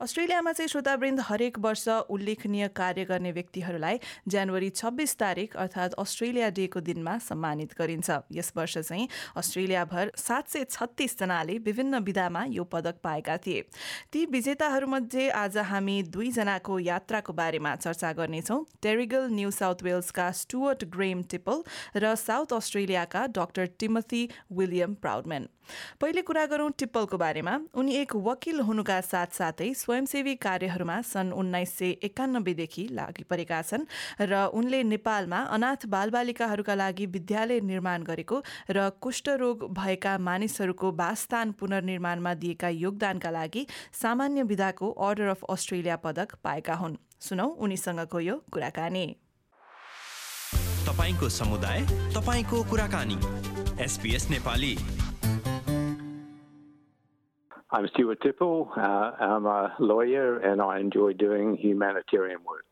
अस्ट्रेलियामा चाहिँ श्रोतावृन्द हरेक वर्ष उल्लेखनीय कार्य गर्ने व्यक्तिहरूलाई जनवरी छब्बिस तारिक अर्थात् अस्ट्रेलिया डेको दिनमा सम्मानित गरिन्छ। यस वर्ष चाहिँ अस्ट्रेलियाभर सात सय छत्तिसजनाले विभिन्न विधामा यो पदक पाएका थिए। ती विजेताहरूमध्ये आज हामी दुईजनाको यात्राको बारेमा चर्चा गर्नेछौँ। टेरिगल न्यू साउथ वेल्सका स्टुअर्ट ग्रेम टिपल र साउथ अस्ट्रेलियाका डाक्टर टिमथी विलियम प्राउडम्यान पहिले कुरा गरौँ टिप्पलको बारेमा। उनी एक वकिल हुनुका साथसाथै स्वयंसेवी कार्यहरूमा सन् उन्नाइस सय एकानब्बेदेखि लागि परेका छन् र उनले नेपालमा अनाथ बालबालिकाहरूका लागि विद्यालय निर्माण गरेको र कुष्ठरोग भएका मानिसहरूको वासस्थान पुनर्निर्माणमा दिएका योगदानका लागि सामान्य विधाको अर्डर अफ अस्ट्रेलिया पदक पाएका हुन्। सुनौ उनीसँगको यो कुराकानी। तपाईँको समुदाय तपाईँको कुराकानी। SBS Nepali. I'm Stuart Tipple. Uh, I'm a lawyer and I enjoy doing humanitarian work.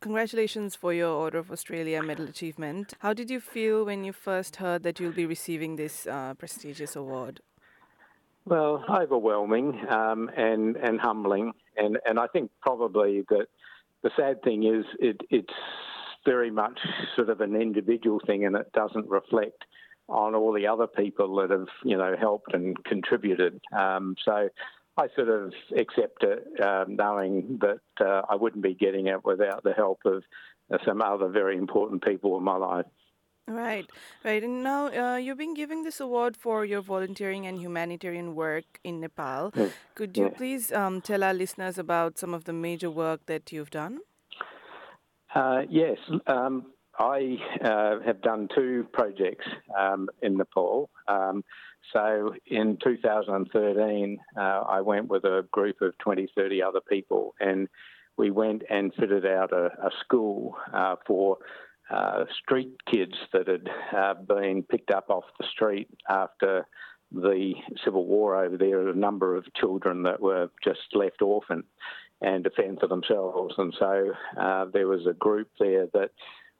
Congratulations for your Order of Australia Medal Achievement. How did you feel when you first heard that you'll be receiving this uh, prestigious award? Well, overwhelming um, and, and humbling. And, and I think probably that the sad thing is it, it's very much sort of an individual thing and it doesn't reflect on all the other people that have, you know, helped and contributed. Um, so I sort of accept it, um, knowing that uh, I wouldn't be getting it without the help of uh, some other very important people in my life. Right, right. And now uh, you've been giving this award for your volunteering and humanitarian work in Nepal. Could you Yeah. please um, tell our listeners about some of the major work that you've done? Uh, yes, um, I uh, have done two projects um, in Nepal. Um, so in 2013, uh, I went with a group of 20, 30 other people, and we went and fitted out a, a school uh, for uh, street kids that had uh, been picked up off the street after the civil war over there. A number of children that were just left orphan and to fend for themselves, and so uh, there was a group there that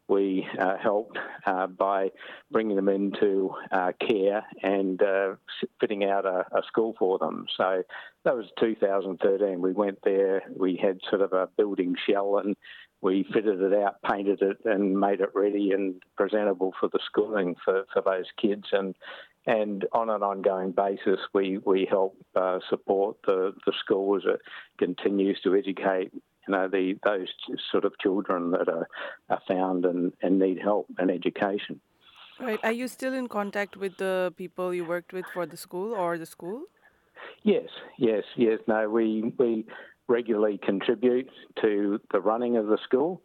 we uh, helped uh, by bringing them into uh, care and uh, fitting out a, a school for them. So that was 2013. We went there, we had sort of a building shell and we fitted it out, painted it, and made it ready and presentable for the schooling for, for those kids. And and on an ongoing basis, we we help uh, support the the school as it continues to educate you know the those sort of children that are, are found and, and need help and education. Right. Are you still in contact with the people you worked with for the school or the school? Yes, yes, yes. No, we we regularly contribute to the running of the school,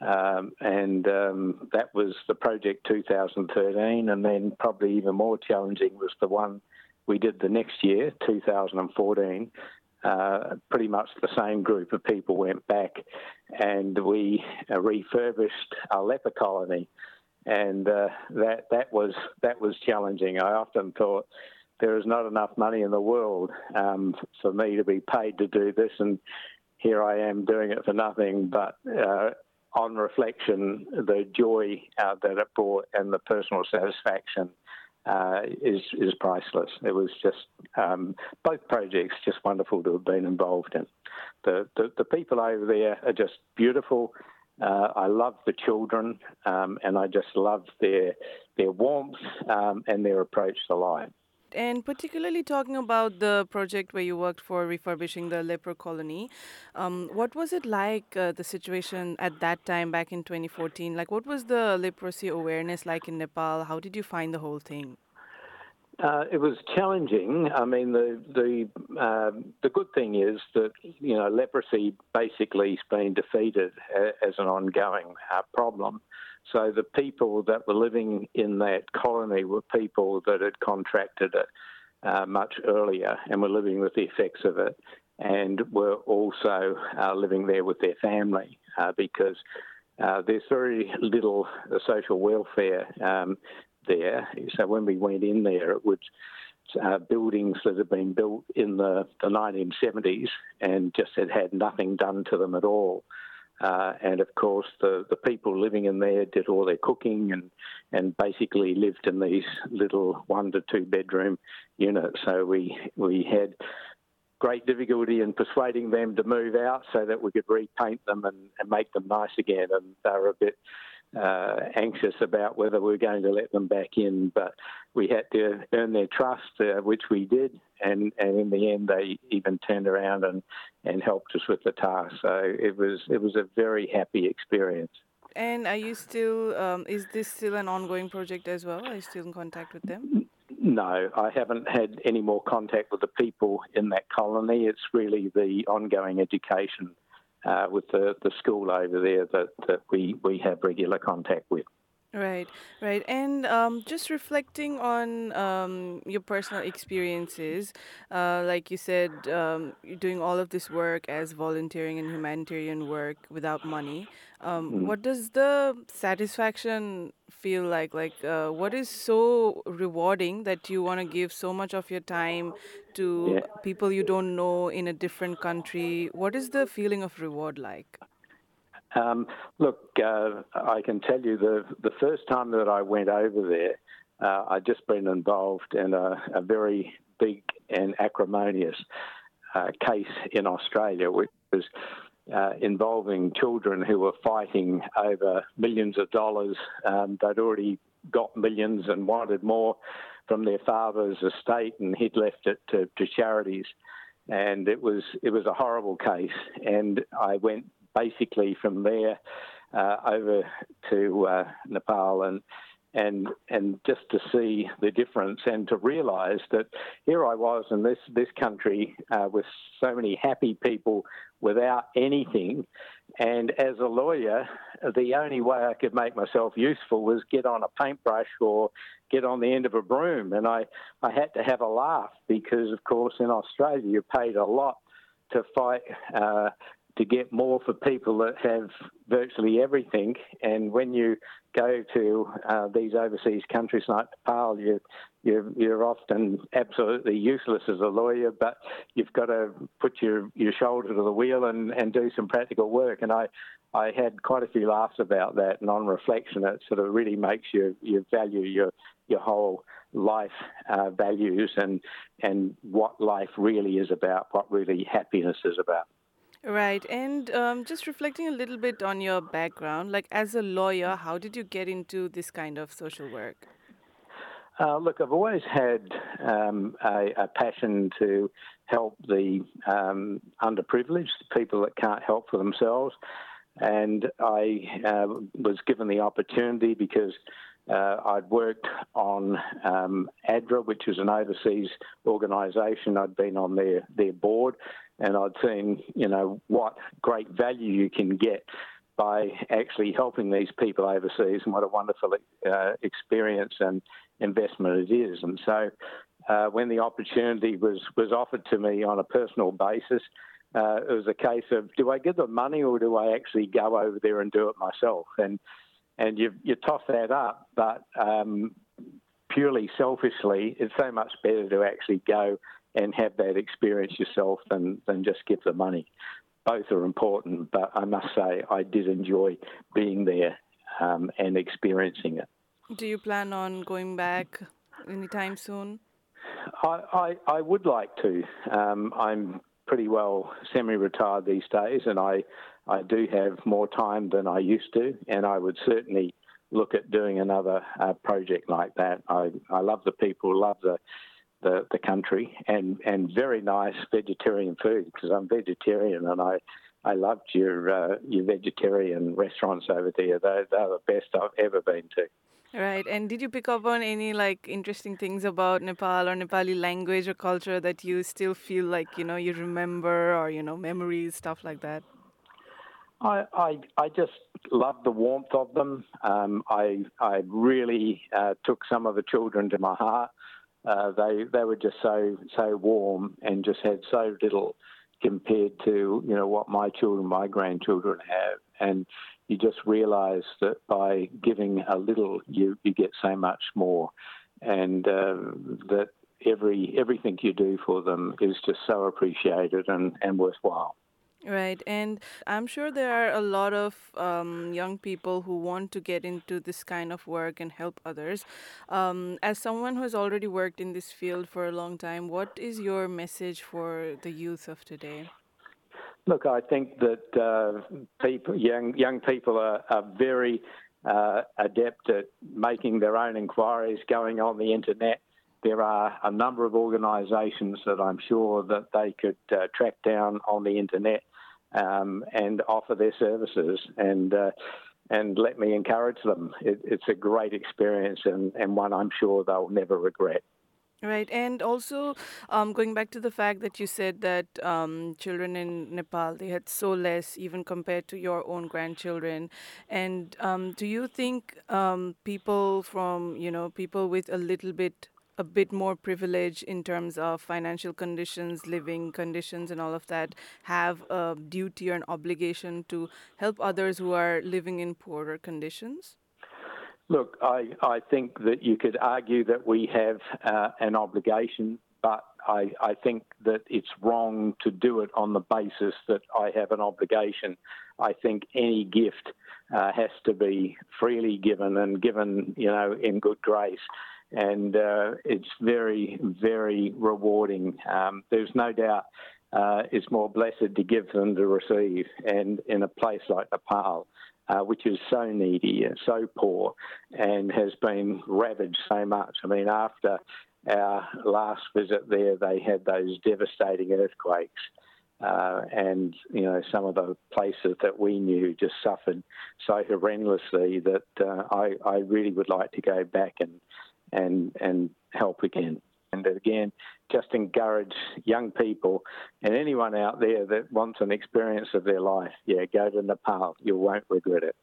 um, and um, that was the project 2013. And then probably even more challenging was the one we did the next year, 2014. Uh, pretty much the same group of people went back, and we uh, refurbished a leper colony, and uh, that that was that was challenging. I often thought there is not enough money in the world um, for me to be paid to do this, and here I am doing it for nothing. But uh, on reflection, the joy uh, that it brought and the personal satisfaction uh, is is priceless. It was just um, both projects just wonderful to have been involved in. The the, the people over there are just beautiful. Uh, I love the children, um, and I just love their their warmth um, and their approach to life. And particularly talking about the project where you worked for refurbishing the leper colony, um, what was it like, uh, the situation at that time back in 2014? Like, what was the leprosy awareness like in Nepal? How did you find the whole thing? Uh, it was challenging. I mean, the the um, the good thing is that you know leprosy basically has been defeated as an ongoing uh, problem. So the people that were living in that colony were people that had contracted it uh, much earlier and were living with the effects of it, and were also uh, living there with their family uh, because uh, there's very little uh, social welfare um, there. So when we went in there, it was uh, buildings that had been built in the, the 1970s and just had had nothing done to them at all. Uh, and of course, the, the people living in there did all their cooking and, and basically lived in these little one to two bedroom units. So we, we had great difficulty in persuading them to move out so that we could repaint them and, and make them nice again. And they were a bit uh, anxious about whether we were going to let them back in, but we had to earn their trust, uh, which we did, and, and in the end, they even turned around and, and helped us with the task. So it was it was a very happy experience. And are you still? Um, is this still an ongoing project as well? Are you still in contact with them? No, I haven't had any more contact with the people in that colony. It's really the ongoing education uh, with the, the school over there that, that we, we have regular contact with. Right, right. And um, just reflecting on um, your personal experiences, uh, like you said, um, you're doing all of this work as volunteering and humanitarian work without money. Mm. What does the satisfaction feel like? Like, uh, what is so rewarding that you want to give so much of your time to yeah. people you don't know in a different country? What is the feeling of reward like? Um, look, uh, I can tell you the the first time that I went over there, uh, I'd just been involved in a, a very big and acrimonious uh, case in Australia, which was uh, involving children who were fighting over millions of dollars. Um, they'd already got millions and wanted more from their father's estate, and he'd left it to, to charities. And it was it was a horrible case, and I went basically from there uh, over to uh, Nepal and and and just to see the difference and to realise that here I was in this this country uh, with so many happy people without anything, and as a lawyer, the only way I could make myself useful was get on a paintbrush or get on the end of a broom, and I I had to have a laugh because of course in Australia you're paid a lot to fight uh, to get more for people that have virtually everything. And when you go to uh, these overseas countries like Nepal, you, you're, you're often absolutely useless as a lawyer, but you've got to put your, your shoulder to the wheel and, and do some practical work. And I, I had quite a few laughs about that. And on reflection, it sort of really makes you, you value your, your whole life uh, values and, and what life really is about, what really happiness is about. Right. And um, just reflecting a little bit on your background, like as a lawyer, how did you get into this kind of social work? Uh, look, I've always had um, a, a, passion to help the um, underprivileged, people that can't help for themselves. And I uh, was given the opportunity because uh, I'd worked on um, ADRA, which is an overseas organisation. I'd been on their, their board, and I'd seen, you know, what great value you can get by actually helping these people overseas, and what a wonderful uh, experience and investment it is. And so, uh, when the opportunity was was offered to me on a personal basis, uh, it was a case of do I give them money or do I actually go over there and do it myself? And and you you toss that up, but um, purely selfishly, it's so much better to actually go and have that experience yourself than, than just give the money. Both are important, but I must say I did enjoy being there um, and experiencing it. Do you plan on going back anytime soon? I, I, I would like to. Um, I'm pretty well semi-retired these days, and I I do have more time than I used to, and I would certainly look at doing another uh, project like that. I I love the people, love the the, the country and, and very nice vegetarian food because I'm vegetarian and I, I loved your uh, your vegetarian restaurants over there. They're, they're the best I've ever been to. Right. And did you pick up on any like interesting things about Nepal or Nepali language or culture that you still feel like, you know, you remember or, you know, memories, stuff like that? I, I, I just love the warmth of them. Um, I, I really uh, took some of the children to my heart. Uh, they they were just so so warm and just had so little compared to you know what my children, my grandchildren have, and you just realise that by giving a little, you you get so much more, and uh, that every everything you do for them is just so appreciated and, and worthwhile. Right, and I'm sure there are a lot of um, young people who want to get into this kind of work and help others. Um, as someone who has already worked in this field for a long time, what is your message for the youth of today? Look, I think that uh, people, young young people are, are very uh, adept at making their own inquiries, going on the internet. There are a number of organisations that I'm sure that they could uh, track down on the internet um, and offer their services. And uh, and let me encourage them. It, it's a great experience and, and one I'm sure they'll never regret. Right, and also um, going back to the fact that you said that um, children in Nepal they had so less even compared to your own grandchildren, and um, do you think um, people from you know people with a little bit a bit more privilege in terms of financial conditions, living conditions, and all of that have a duty or an obligation to help others who are living in poorer conditions? Look, I, I think that you could argue that we have uh, an obligation, but I, I think that it's wrong to do it on the basis that I have an obligation. I think any gift uh, has to be freely given and given, you know, in good grace. And uh, it's very, very rewarding. Um, there's no doubt uh, it's more blessed to give than to receive. And in a place like Nepal, uh, which is so needy and so poor and has been ravaged so much. I mean, after our last visit there, they had those devastating earthquakes. Uh, and you know some of the places that we knew just suffered so horrendously that uh, I, I really would like to go back and and and help again. And again, just encourage young people and anyone out there that wants an experience of their life, yeah, go to Nepal. You won't regret it.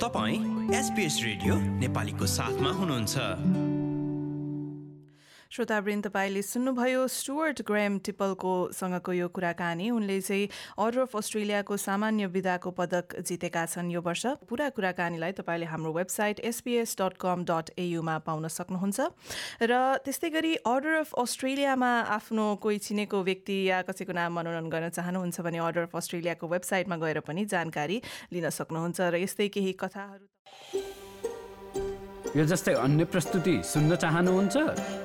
तपाईँ SPS radio नेपालीको साथमा हुनुहुन्छ श्रोतावृन्द तपाईँले सुन्नुभयो Stuart Graeme टिपलको सँगको यो कुराकानी। उनले चाहिँ order of अस्ट्रेलियाको सामान्य विधाको पदक जितेका छन् यो वर्ष। पुरा कुराकानीलाई तपाईँले हाम्रो website SPS dot com dot एयुमा पाउन सक्नुहुन्छ। र त्यस्तै गरी अर्डर अफ अस्ट्रेलियामा आफ्नो कोही चिनेको व्यक्ति या कसैको नाम मनोनयन गर्न चाहनुहुन्छ भने अर्डर अफ अस्ट्रेलियाको वेबसाइटमा गएर पनि जानकारी लिन सक्नुहुन्छ। र यस्तै केही कथाहरू यो जस्तै अन्य प्रस्तुति सुन्न चाहनुहुन्छ?